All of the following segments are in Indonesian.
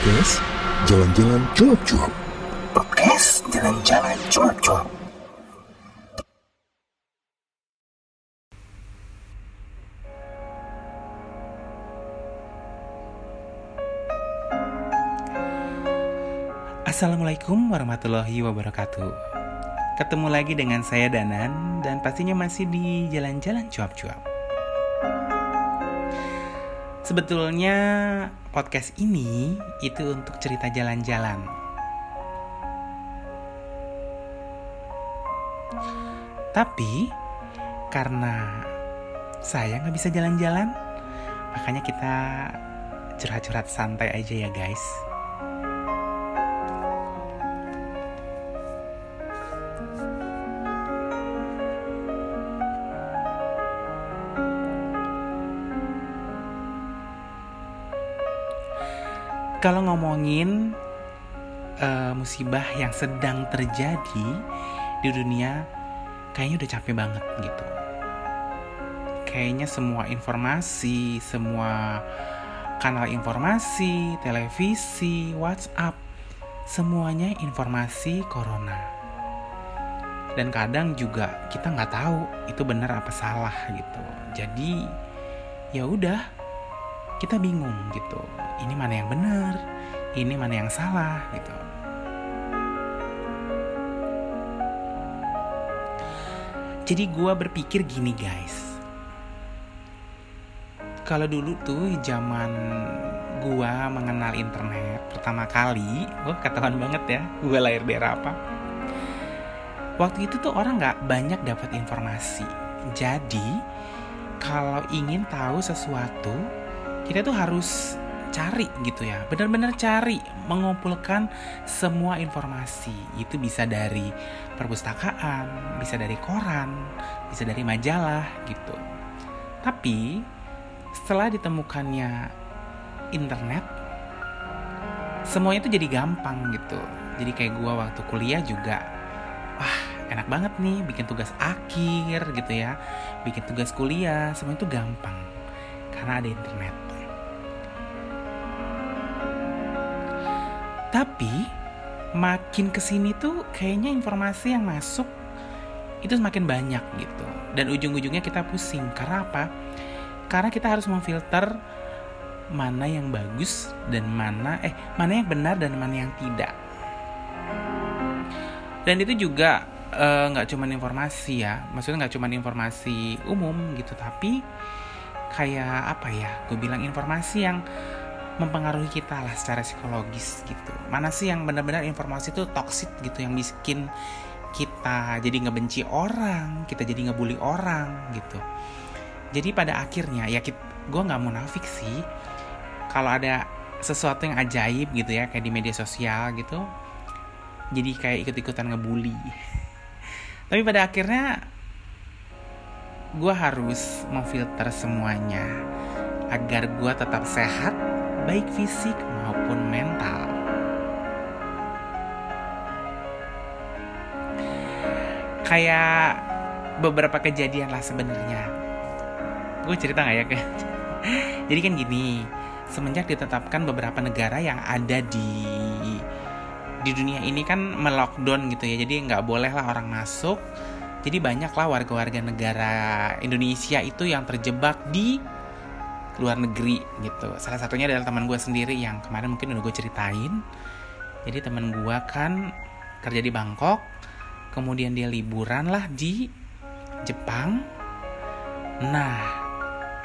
Podcast Jalan-Jalan Cuap-Cuap. Podcast Jalan-Jalan Cuap-Cuap. Assalamualaikum warahmatullahi wabarakatuh. Ketemu lagi dengan saya Danan Dan pastinya masih di Jalan-Jalan Cuap-Cuap Sebetulnya podcast ini itu untuk cerita jalan-jalan. Tapi karena saya nggak bisa jalan-jalan Makanya kita curhat-curhat santai aja ya guys Kalau ngomongin uh, musibah yang sedang terjadi di dunia, kayaknya udah capek banget gitu. Kayaknya semua informasi, semua kanal informasi, televisi, WhatsApp, semuanya informasi corona. Dan kadang juga kita nggak tahu itu benar apa salah gitu. Jadi ya udah kita bingung gitu. Ini mana yang benar? Ini mana yang salah? Gitu. Jadi gue berpikir gini guys. Kalau dulu tuh zaman gue mengenal internet pertama kali wah ketahuan banget ya gue lahir daerah apa? Waktu itu tuh orang nggak banyak dapat informasi. Jadi kalau ingin tahu sesuatu kita tuh harus cari gitu ya. Benar-benar cari mengumpulkan semua informasi. Itu bisa dari perpustakaan bisa dari koran bisa dari majalah gitu. Tapi setelah ditemukannya internet semuanya itu jadi gampang gitu. Jadi kayak gua waktu kuliah juga wah enak banget nih bikin tugas akhir gitu ya. Bikin tugas kuliah semua itu gampang. Karena ada internet Tapi makin ke sini tuh kayaknya informasi yang masuk itu semakin banyak gitu. Dan ujung-ujungnya kita pusing. Karena apa? Karena kita harus memfilter mana yang bagus dan mana eh mana yang benar dan mana yang tidak. Dan itu juga eh, nggak uh, cuma informasi ya, maksudnya nggak cuma informasi umum gitu, tapi kayak apa ya? Gue bilang informasi yang mempengaruhi kita lah secara psikologis gitu. Mana sih yang benar-benar informasi itu toxic gitu yang bikin kita jadi ngebenci orang, kita jadi ngebully orang gitu. Jadi pada akhirnya ya gue nggak munafik sih. Kalau ada sesuatu yang ajaib gitu ya kayak di media sosial gitu, jadi kayak ikut-ikutan ngebully. Tapi pada akhirnya gue harus memfilter semuanya agar gue tetap sehat baik fisik maupun mental. Kayak beberapa kejadian lah sebenarnya. Gue cerita nggak ya ke? Jadi kan gini, semenjak ditetapkan beberapa negara yang ada di di dunia ini kan melockdown gitu ya, jadi nggak boleh lah orang masuk. Jadi banyaklah warga-warga negara Indonesia itu yang terjebak di luar negeri gitu. Salah satunya adalah teman gue sendiri yang kemarin mungkin udah gue ceritain. Jadi teman gue kan kerja di Bangkok kemudian dia liburan lah di Jepang. Nah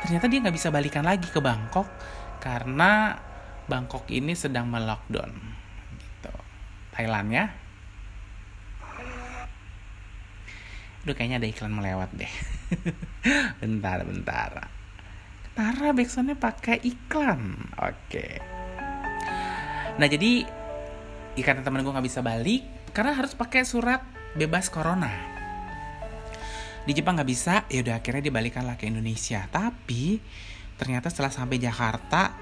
ternyata dia nggak bisa balikan lagi ke Bangkok karena Bangkok ini sedang melockdown gitu. Thailand ya Udah kayaknya ada iklan melewat deh. Bentar bentar Tara backsoundnya pakai iklan. Oke. Nah jadi karena temen gue nggak bisa balik karena harus pakai surat bebas corona. Di Jepang nggak bisa, ya udah akhirnya dibalikanlah ke Indonesia. Tapi ternyata setelah sampai Jakarta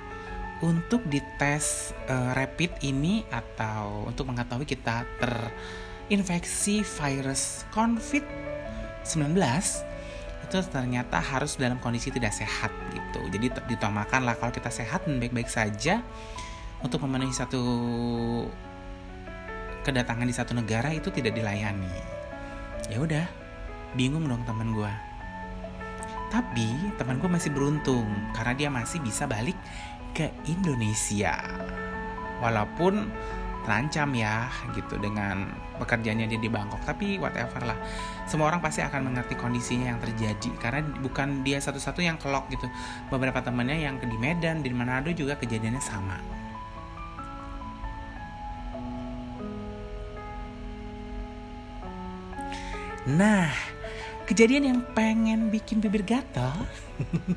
untuk dites uh, rapid ini atau untuk mengetahui kita terinfeksi virus COVID-19 itu ternyata harus dalam kondisi tidak sehat gitu. Jadi ditamakan lah kalau kita sehat dan baik-baik saja untuk memenuhi satu kedatangan di satu negara itu tidak dilayani. Ya udah bingung dong teman gue tapi teman gue masih beruntung karena dia masih bisa balik ke Indonesia. Walaupun terancam ya gitu dengan pekerjaannya dia di Bangkok. Tapi whatever lah. Semua orang pasti akan mengerti kondisinya yang terjadi. Karena bukan dia satu-satu yang kelok gitu. Beberapa temannya yang di Medan di Manado juga kejadiannya sama. Nah, kejadian yang pengen bikin bibir gatal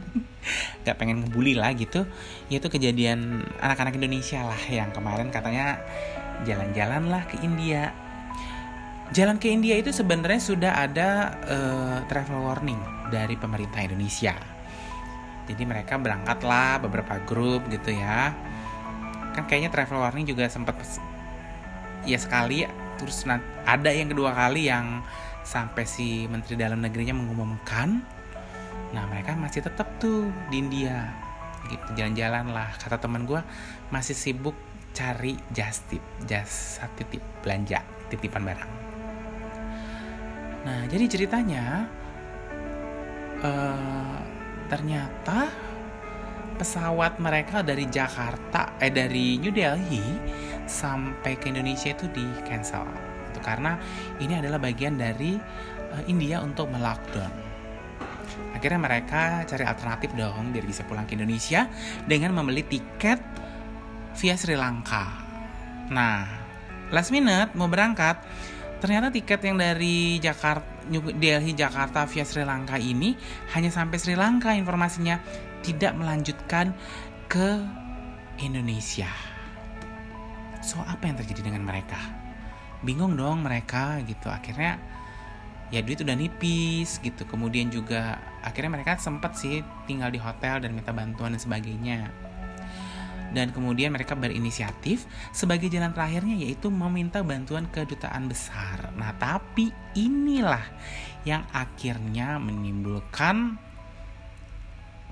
Gak pengen ngebully lah gitu Yaitu kejadian anak-anak Indonesia lah Yang kemarin katanya jalan-jalan lah ke India. Jalan ke India itu sebenarnya sudah ada uh, travel warning dari pemerintah Indonesia. Jadi mereka berangkat lah beberapa grup gitu ya. Kan kayaknya travel warning juga sempat Ya sekali Terus ada yang kedua kali yang sampai si menteri dalam negerinya mengumumkan. Nah mereka masih tetap tuh di India. Gitu jalan-jalan lah. Kata teman gue masih sibuk cari just tip jasa titip belanja titipan barang. Nah jadi ceritanya uh, ternyata pesawat mereka dari Jakarta eh dari New Delhi sampai ke Indonesia itu di cancel gitu karena ini adalah bagian dari uh, India untuk melockdown. Akhirnya mereka cari alternatif dong biar bisa pulang ke Indonesia dengan membeli tiket via Sri Lanka. Nah, last minute mau berangkat, ternyata tiket yang dari Jakarta New Delhi Jakarta via Sri Lanka ini hanya sampai Sri Lanka informasinya tidak melanjutkan ke Indonesia. So apa yang terjadi dengan mereka? Bingung dong mereka gitu akhirnya ya duit udah nipis gitu kemudian juga akhirnya mereka sempat sih tinggal di hotel dan minta bantuan dan sebagainya dan kemudian mereka berinisiatif sebagai jalan terakhirnya yaitu meminta bantuan kedutaan besar. Nah, tapi inilah yang akhirnya menimbulkan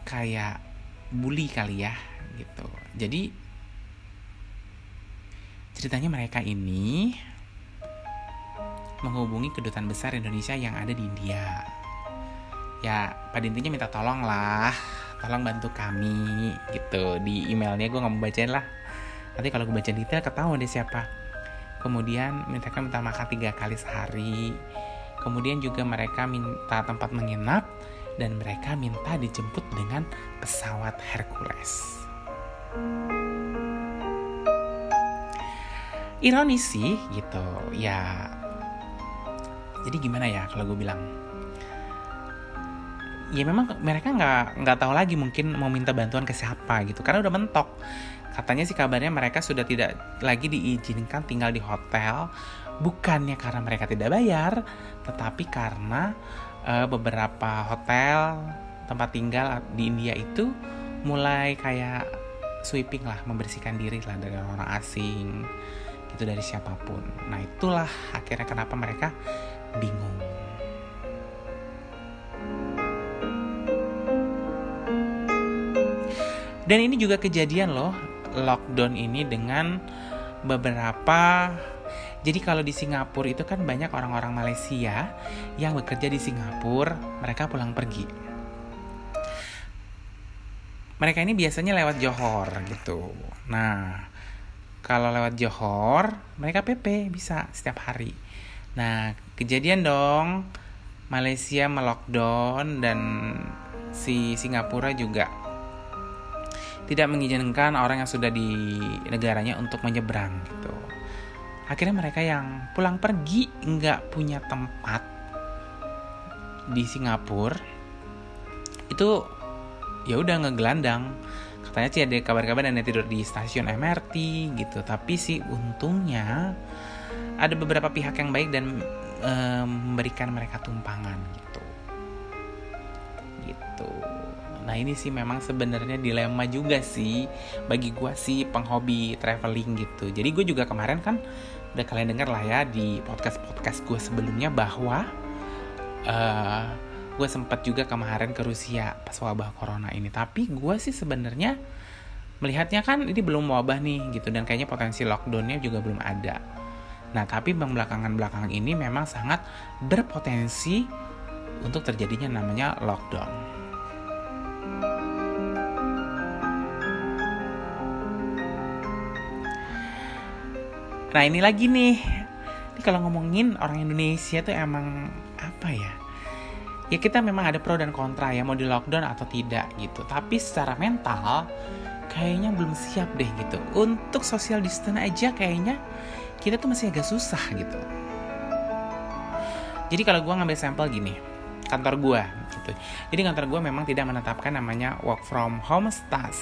kayak bully kali ya gitu. Jadi ceritanya mereka ini menghubungi kedutaan besar Indonesia yang ada di India. Ya, pada intinya minta tolong lah, tolong bantu kami gitu. Di emailnya gue nggak mau bacain lah. Nanti kalau gue baca detail ketahuan deh siapa. Kemudian minta minta makan tiga kali sehari. Kemudian juga mereka minta tempat menginap dan mereka minta dijemput dengan pesawat Hercules. Ironis sih gitu, ya jadi gimana ya kalau gue bilang? Ya memang mereka nggak nggak tahu lagi mungkin mau minta bantuan ke siapa gitu karena udah mentok. Katanya sih kabarnya mereka sudah tidak lagi diizinkan tinggal di hotel bukannya karena mereka tidak bayar tetapi karena uh, beberapa hotel tempat tinggal di India itu mulai kayak sweeping lah membersihkan diri lah dari orang asing gitu dari siapa pun. Nah itulah akhirnya kenapa mereka bingung. Dan ini juga kejadian loh, lockdown ini dengan beberapa jadi kalau di Singapura itu kan banyak orang-orang Malaysia yang bekerja di Singapura, mereka pulang pergi. Mereka ini biasanya lewat Johor gitu. Nah, kalau lewat Johor, mereka PP bisa setiap hari. Nah, kejadian dong Malaysia melockdown dan si Singapura juga tidak mengizinkan orang yang sudah di negaranya untuk menyeberang gitu. Akhirnya mereka yang pulang pergi nggak punya tempat di Singapura itu ya udah ngegelandang katanya sih ada kabar-kabar dan tidur di stasiun MRT gitu tapi sih untungnya ada beberapa pihak yang baik dan e, memberikan mereka tumpangan gitu. Gitu. Nah ini sih memang sebenarnya dilema juga sih bagi gue sih penghobi traveling gitu. Jadi gue juga kemarin kan udah kalian dengar lah ya di podcast podcast gue sebelumnya bahwa uh, gue sempat juga kemarin ke Rusia pas wabah corona ini. Tapi gue sih sebenarnya melihatnya kan ini belum wabah nih gitu dan kayaknya potensi lockdownnya juga belum ada. Nah tapi belakangan-belakangan ini memang sangat berpotensi untuk terjadinya namanya lockdown. Nah ini lagi nih, ini kalau ngomongin orang Indonesia tuh emang apa ya? Ya kita memang ada pro dan kontra ya mau di lockdown atau tidak gitu. Tapi secara mental kayaknya belum siap deh gitu. Untuk social distance aja kayaknya kita tuh masih agak susah gitu. Jadi kalau gue ngambil sampel gini, kantor gue gitu. Jadi kantor gue memang tidak menetapkan namanya work from home 100%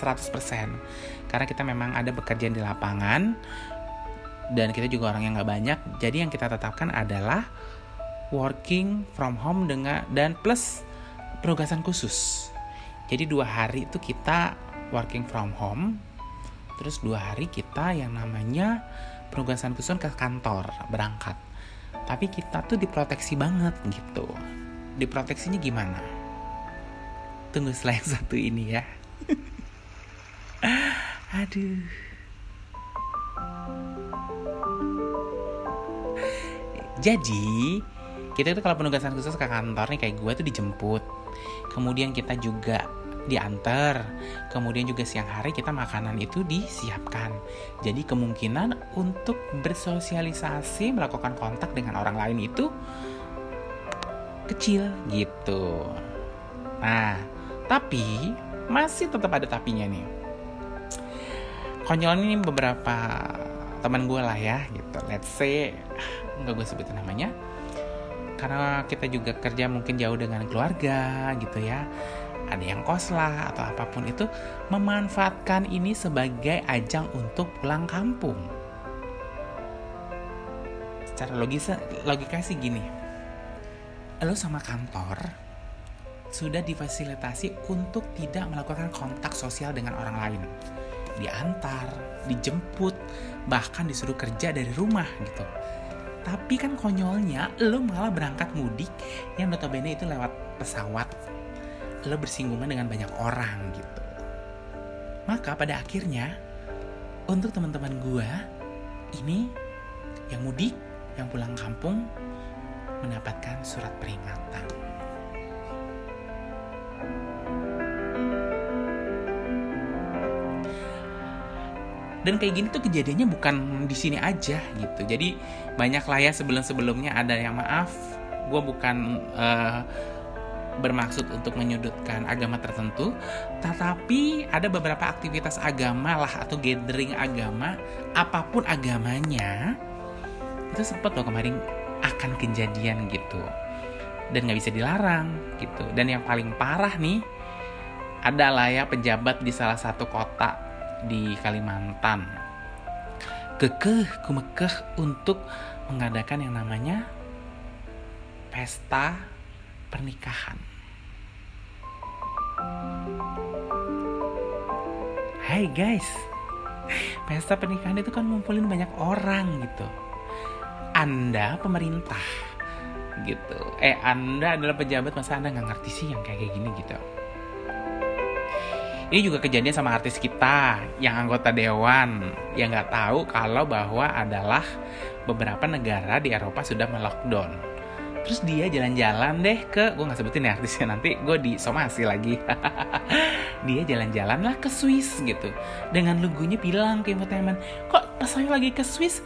karena kita memang ada pekerjaan di lapangan dan kita juga orang yang nggak banyak. Jadi yang kita tetapkan adalah working from home dengan dan plus penugasan khusus. Jadi dua hari itu kita working from home, terus dua hari kita yang namanya penugasan khusus ke kantor berangkat. Tapi kita tuh diproteksi banget gitu. Diproteksinya gimana? Tunggu yang satu ini ya. Aduh. Jadi, kita itu kalau penugasan khusus ke kantor nih kayak gue tuh dijemput. Kemudian kita juga diantar. Kemudian juga siang hari kita makanan itu disiapkan. Jadi kemungkinan untuk bersosialisasi, melakukan kontak dengan orang lain itu kecil gitu. Nah, tapi masih tetap ada tapinya nih. Konyol ini beberapa teman gue lah ya gitu. Let's say nggak gue sebutin namanya karena kita juga kerja mungkin jauh dengan keluarga gitu ya ada yang kos lah atau apa pun itu memanfaatkan ini sebagai ajang untuk pulang kampung. Secara logisa logika sih gini. Lo sama kantor sudah difasilitasi untuk tidak melakukan kontak sosial dengan orang lain. Diantar dijemput bahkan disuruh kerja dari rumah gitu. Tapi kan konyolnya lo malah berangkat mudik yang notabene itu lewat pesawat. Lo bersinggungan dengan banyak orang gitu. Maka pada akhirnya untuk teman-teman gue ini yang mudik, yang pulang kampung mendapatkan surat peringatan. dan kayak gini tuh kejadiannya bukan di sini aja gitu jadi banyak lah ya sebelum sebelumnya ada yang maaf gue bukan uh, bermaksud untuk menyudutkan agama tertentu, tetapi ada beberapa aktivitas agama lah atau gathering agama, apa pun agamanya, itu sempat loh kemarin akan kejadian gitu, dan nggak bisa dilarang gitu. Dan yang paling parah nih, adalah ya pejabat di salah satu kota di Kalimantan kekeh kumekeh untuk mengadakan yang namanya pesta pernikahan. Hai guys, pesta pernikahan itu kan ngumpulin banyak orang gitu. Anda pemerintah gitu. Eh Anda adalah pejabat masa Anda nggak ngerti sih yang kayak gini gitu. Ini juga kejadian sama artis kita yang anggota dewan yang nggak tahu kalau bahwa adalah beberapa negara di Eropa sudah melockdown. Terus dia jalan-jalan deh ke, gue nggak sebutin ya artisnya nanti gue disomasi lagi. dia jalan-jalan lah ke Swiss gitu. Dengan lugunya bilang ke infotainment, kok pas saya lagi ke Swiss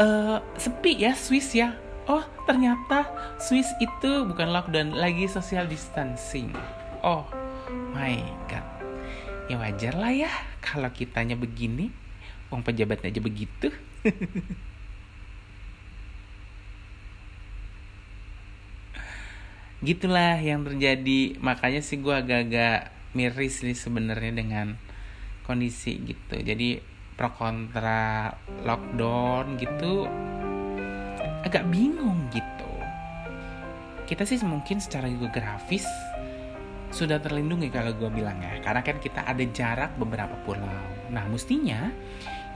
uh, sepi ya Swiss ya. Oh ternyata Swiss itu bukan lockdown, lagi social distancing. Oh my god ya wajar lah ya kalau kitanya begini uang pejabatnya aja begitu gitulah yang terjadi. Makanya sih gue agak-agak miris nih sebenarnya dengan kondisi gitu. Jadi pro kontra lockdown gitu agak bingung gitu. Kita sih mungkin secara geografis sudah terlindungi kalau gue bilang ya. Karena kan kita ada jarak beberapa pulau. Nah mestinya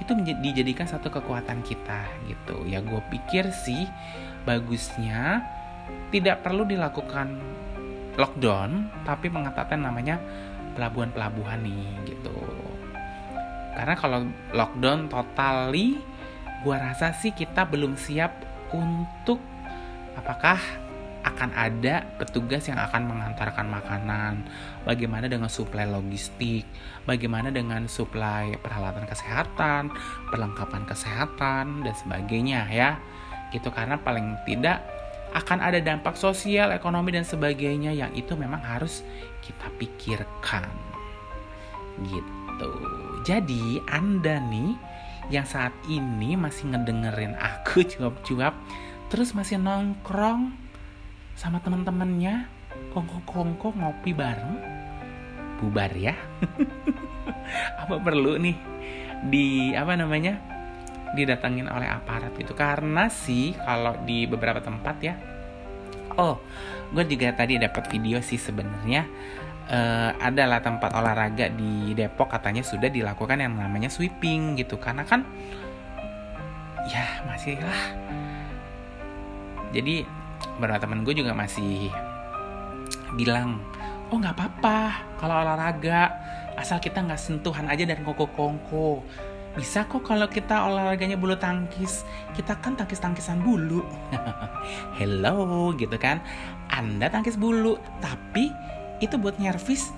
itu dijadikan satu kekuatan kita gitu. Ya gue pikir sih bagusnya tidak perlu dilakukan lockdown tapi mengatakan namanya pelabuhan-pelabuhan nih gitu karena kalau lockdown totally gua rasa sih kita belum siap untuk apakah akan ada petugas yang akan mengantarkan makanan, bagaimana dengan suplai logistik, bagaimana dengan suplai peralatan kesehatan, perlengkapan kesehatan dan sebagainya ya. Gitu karena paling tidak akan ada dampak sosial, ekonomi dan sebagainya yang itu memang harus kita pikirkan. Gitu. Jadi Anda nih yang saat ini masih ngedengerin aku cuap-cuap terus masih nongkrong sama teman-temannya kongko-kongko ngopi bareng bubar ya apa perlu nih di apa namanya didatangin oleh aparat gitu. Karena sih kalau di beberapa tempat ya oh gue juga tadi dapat video sih sebenarnya uh, adalah tempat olahraga di Depok katanya sudah dilakukan yang namanya sweeping gitu. Karena kan ya masih lah. Jadi beberapa temen gue juga masih bilang oh nggak apa-apa kalau olahraga asal kita nggak sentuhan aja dan kongko-kongko bisa kok kalau kita olahraganya bulu tangkis. Kita kan tangkis tangkisan bulu. Hello gitu kan. Anda tangkis bulu tapi itu buat nyervis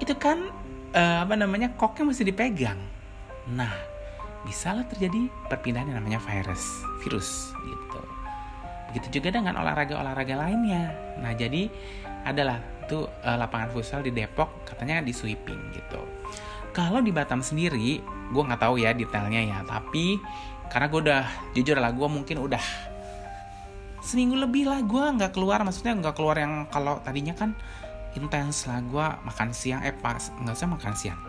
itu kan uh, apa namanya koknya mesti dipegang. Nah bisa lah terjadi perpindahan yang namanya virus virus gitu. Begitu juga dengan olahraga-olahraga lainnya. Nah, jadi adalah itu uh, lapangan futsal di Depok katanya di sweeping gitu. Kalau di Batam sendiri, gue nggak tahu ya detailnya ya, tapi karena gue udah jujur lah, gue mungkin udah seminggu lebih lah gue nggak keluar, maksudnya nggak keluar yang kalau tadinya kan intens lah gue makan siang eh pas nggak usah makan siang.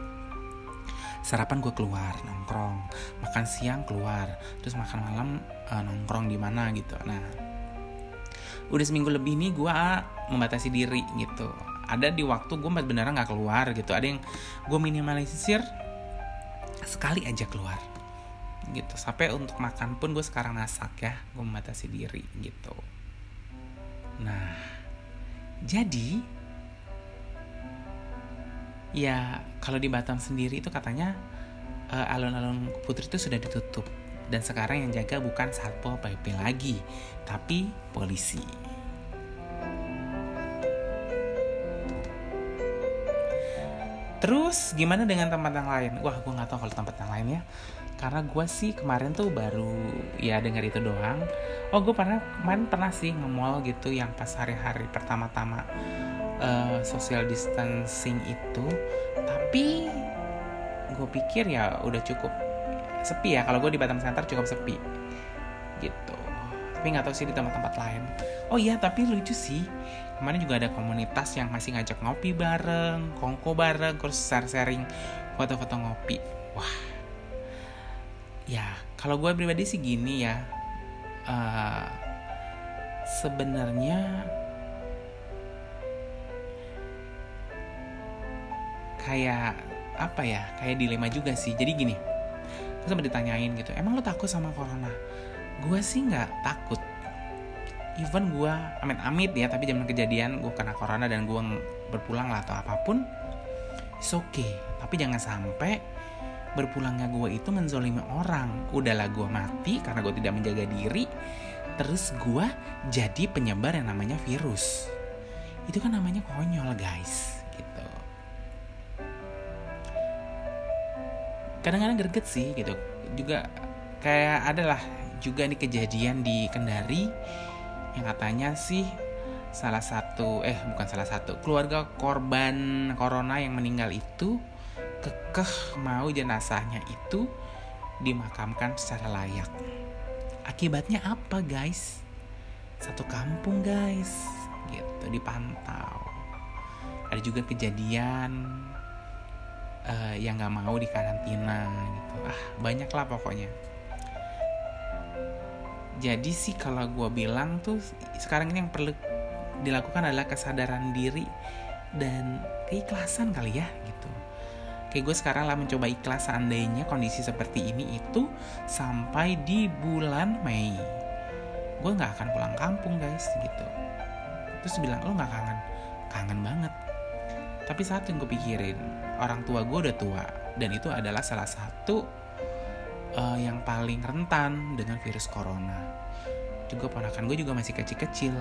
Sarapan gue keluar nongkrong. Makan siang keluar terus makan malam uh, nongkrong di mana gitu. Nah udah seminggu lebih nih gue membatasi diri gitu ada di waktu gue beneran nggak keluar gitu. Ada yang gue minimalisir sekali aja keluar. Gitu. Sampai untuk makan pun gue sekarang masak ya gue membatasi diri gitu. Nah jadi ya kalau di Batam sendiri itu katanya uh, alun-alun putri itu sudah ditutup. Dan sekarang yang jaga bukan satpol pp lagi tapi polisi Terus gimana dengan tempat yang lain? Wah, gue nggak tahu kalau tempat yang lain ya. Karena gue sih kemarin tuh baru ya dengar itu doang. Oh, gue pernah kemarin pernah sih nge-mall gitu yang pas hari-hari pertama-tama uh, social distancing itu. Tapi gue pikir ya udah cukup sepi ya kalau gue di Batam Center cukup sepi gitu tapi nggak tahu sih di tempat-tempat lain oh iya tapi lucu sih kemarin juga ada komunitas yang masih ngajak ngopi bareng kongko bareng terus sharing foto-foto ngopi. Wah. Ya kalau gue pribadi sih gini ya. Uh, sebenarnya kayak apa ya? Kayak dilema juga sih. Jadi gini terus sempat ditanyain gitu emang lo takut sama corona? Gue sih nggak takut even gue amit-amit ya tapi zaman kejadian gue kena corona dan gue berpulang lah atau apa pun it's okay. Tapi jangan sampai berpulangnya gue itu menzolimi orang. Udahlah gue mati karena gue tidak menjaga diri terus gue jadi penyebar yang namanya virus. Itu kan namanya konyol guys kadang-kadang greget sih gitu. Juga kayak adalah juga nih kejadian di Kendari yang katanya sih salah satu eh bukan salah satu keluarga korban corona yang meninggal itu kekeh mau jenazahnya itu dimakamkan secara layak. Akibatnya apa guys? Satu kampung guys. Gitu dipantau. Ada juga kejadian uh, yang nggak mau di karantina gitu. Ah banyak lah pokoknya jadi sih kalau gue bilang tuh sekarang ini yang perlu dilakukan adalah kesadaran diri dan keikhlasan kali ya gitu. Kayak gue sekarang lah mencoba ikhlas seandainya kondisi seperti ini itu sampai di bulan Mei. Gue nggak akan pulang kampung guys gitu. Terus bilang lo nggak kangen? Kangen banget. Tapi saat yang gue pikirin orang tua gue udah tua dan itu adalah salah satu uh, yang paling rentan dengan virus corona. Juga ponakan gue juga masih kecil-kecil.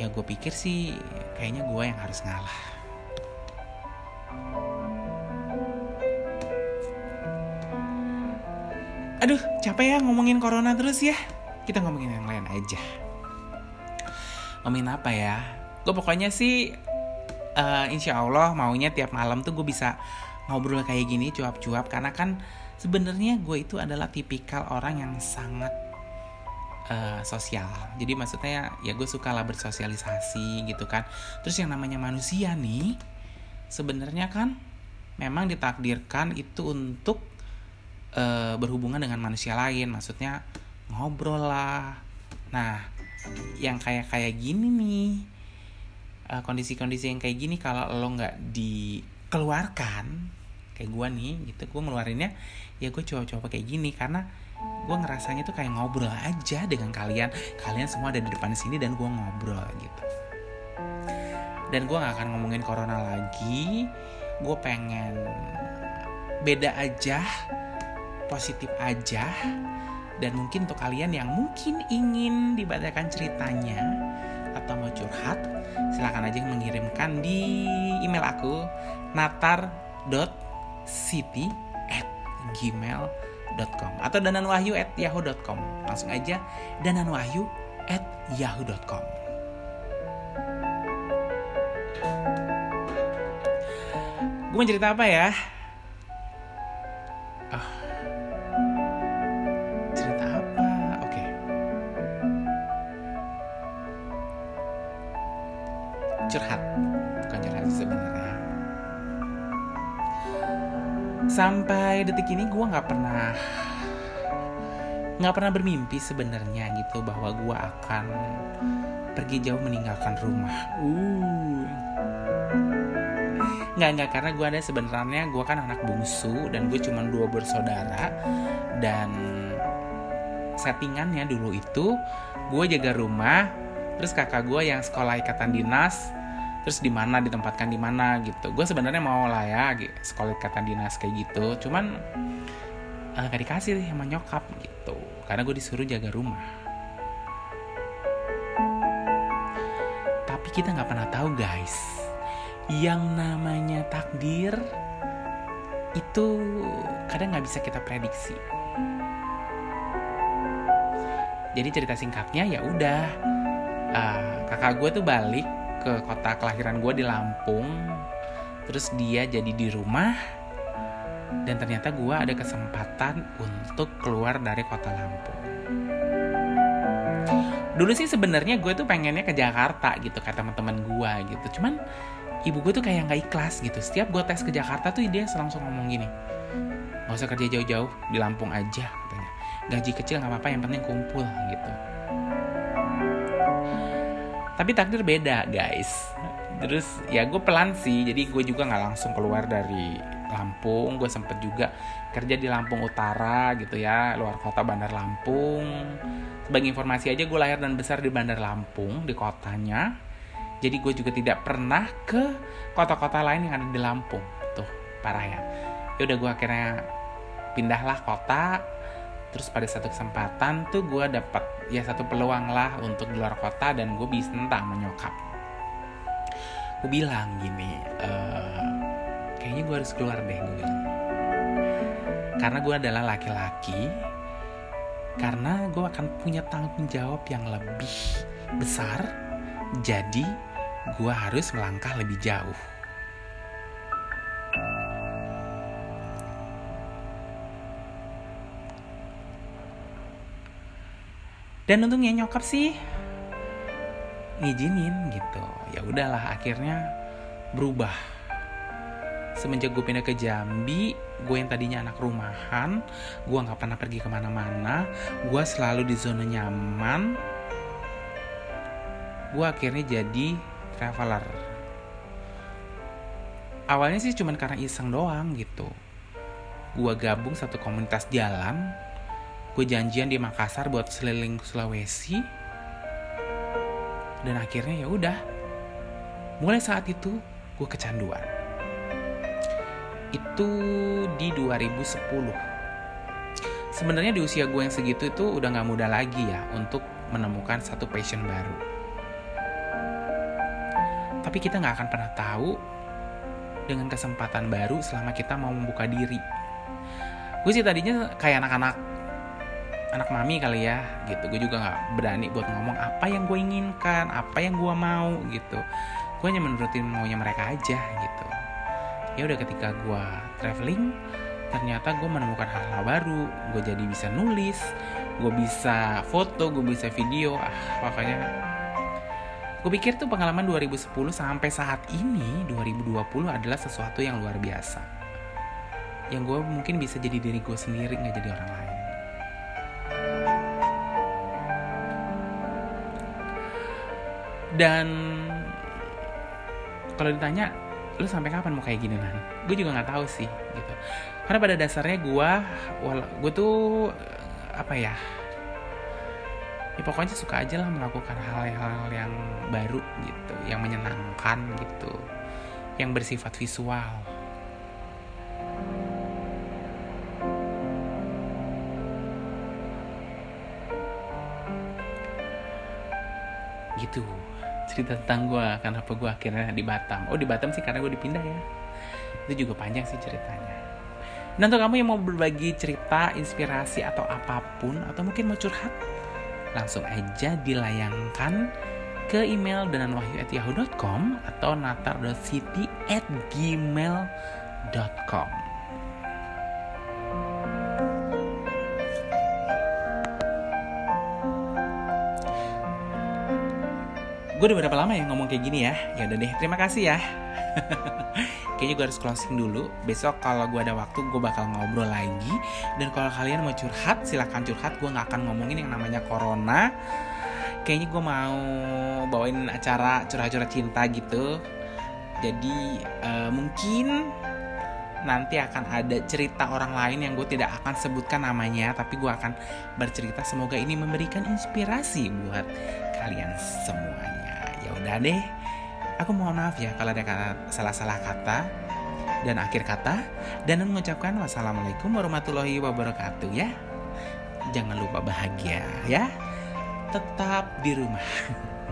Ya gue pikir sih kayaknya gue yang harus ngalah. Aduh capek ya ngomongin corona terus ya. Kita ngomongin yang lain aja. Ngomongin apa ya? Gue pokoknya sih uh, insya Allah maunya tiap malam tuh gue bisa ngobrol kayak gini cuap-cuap. Karena kan sebenarnya gue itu adalah tipikal orang yang sangat uh, sosial. Jadi maksudnya ya gue suka lah bersosialisasi gitu kan. Terus yang namanya manusia nih sebenarnya kan memang ditakdirkan itu untuk uh, berhubungan dengan manusia lain. Maksudnya ngobrol lah. Nah yang kayak kayak gini nih uh, kondisi-kondisi yang kayak gini kalau lo nggak dikeluarkan kayak gue nih gitu. Gue ngeluarinnya ya gue coba-coba kayak gini karena gue ngerasanya tuh kayak ngobrol aja dengan kalian. Kalian semua ada di depan sini dan gue ngobrol gitu. Dan gue gak akan ngomongin corona lagi. Gue pengen beda aja positif aja. Dan mungkin untuk kalian yang mungkin ingin dibacakan ceritanya atau mau curhat silahkan aja mengirimkan di email aku natar.city gmail.com atau dananwahyu at yahoo.com langsung aja dananwahyu at yahoo.com gue mau cerita apa ya? Oh. cerita apa? Oke. Okay. curhat sampai detik ini gue nggak pernah nggak pernah bermimpi sebenarnya gitu bahwa gue akan pergi jauh meninggalkan rumah. Uh. Nggak nggak karena gue ada sebenarnya gue kan anak bungsu dan gue cuma dua bersaudara dan settingannya dulu itu gue jaga rumah terus kakak gue yang sekolah ikatan dinas terus di mana ditempatkan di mana gitu. Gue sebenarnya mau lah ya sekolah ikatan dinas kayak gitu. Cuman uh, gak dikasih sama nyokap gitu. Karena gue disuruh jaga rumah. Tapi kita nggak pernah tahu guys. Yang namanya takdir itu kadang nggak bisa kita prediksi. Jadi cerita singkatnya ya udah uh, kakak gue tuh balik ke kota kelahiran gue di Lampung. Terus dia jadi di rumah. Dan ternyata gue ada kesempatan untuk keluar dari kota Lampung. Dulu sih sebenarnya gue tuh pengennya ke Jakarta gitu kata teman-teman gue gitu. Cuman ibu gue tuh kayak nggak ikhlas gitu. Setiap gue tes ke Jakarta tuh dia langsung ngomong gini nggak usah kerja jauh-jauh di Lampung aja katanya. Gaji kecil nggak apa-apa yang penting kumpul gitu tapi takdir beda guys. Terus ya gue pelan sih. Jadi gue juga nggak langsung keluar dari Lampung. Gue sempet juga kerja di Lampung Utara gitu ya luar kota Bandar Lampung. Sebagai informasi aja gue lahir dan besar di Bandar Lampung di kotanya. Jadi gue juga tidak pernah ke kota-kota lain yang ada di Lampung. Tuh parah ya ya udah gue akhirnya pindahlah kota terus pada satu kesempatan tuh gue dapat ya satu peluang lah untuk di luar kota dan gue bisa tentang menyokap gue bilang gini e, kayaknya gue harus keluar deh gue bilang. Karena gue adalah laki-laki karena gue akan punya tanggung jawab yang lebih besar jadi gue harus melangkah lebih jauh dan untungnya nyokap sih ngizinin gitu. Ya udahlah akhirnya berubah. Semenjak gue pindah ke Jambi gue yang tadinya anak rumahan gue nggak pernah pergi ke mana-mana. Gue selalu di zona nyaman. Gue akhirnya jadi traveler. Awalnya sih cuman karena iseng doang gitu. Gue gabung satu komunitas jalan gue janjian di Makassar buat seliling Sulawesi. Dan akhirnya ya udah. Mulai saat itu gue kecanduan. Itu di 2010 sebenarnya di usia gue yang segitu itu udah nggak mudah lagi ya untuk menemukan satu passion baru. Tapi kita nggak akan pernah tahu dengan kesempatan baru selama kita mau membuka diri. Gue sih tadinya kayak anak-anak anak mami kali ya gitu. Gue juga nggak berani buat ngomong apa yang gue inginkan apa yang gue mau gitu. Gue hanya menurutin maunya mereka aja gitu. Ya udah ketika gue traveling ternyata gue menemukan hal-hal baru. Gue jadi bisa nulis gue bisa foto gue bisa video. Ah makanya gue pikir tuh pengalaman 2010 sampai saat ini 2020 adalah sesuatu yang luar biasa. Yang gue mungkin bisa jadi diri gue sendiri nggak jadi orang lain dan kalau ditanya lu sampai kapan mau kayak gini nan gue juga nggak tahu sih gitu. Karena pada dasarnya gue gue tuh apa ya ya pokoknya suka aja lah melakukan hal-hal yang baru gitu yang menyenangkan gitu yang bersifat visual. Gitu cerita tentang gue kenapa gue akhirnya di Batam. Oh di Batam sih karena gue dipindah ya. Itu juga panjang sih ceritanya. Dan untuk kamu yang mau berbagi cerita inspirasi atau apa pun atau mungkin mau curhat langsung aja dilayangkan ke email denanwahyu@yahoo.com atau natar.city@gmail.com gue udah berapa lama ya ngomong kayak gini ya? Ya udah deh terima kasih ya. Kayaknya gue harus closing dulu. Besok kalau gue ada waktu gue bakal ngobrol lagi. Dan kalau kalian mau curhat silahkan curhat. Gue nggak akan ngomongin yang namanya corona. Kayaknya gue mau bawain acara curhat-curhat cinta gitu. Jadi uh, mungkin nanti akan ada cerita orang lain yang gue tidak akan sebutkan namanya tapi gue akan bercerita. Semoga ini memberikan inspirasi buat kalian semuanya. ya udah deh aku mohon maaf ya kalau ada salah-salah kata dan akhir kata. Dan mengucapkan wassalamualaikum warahmatullahi wabarakatuh ya. Jangan lupa bahagia ya. Tetap di rumah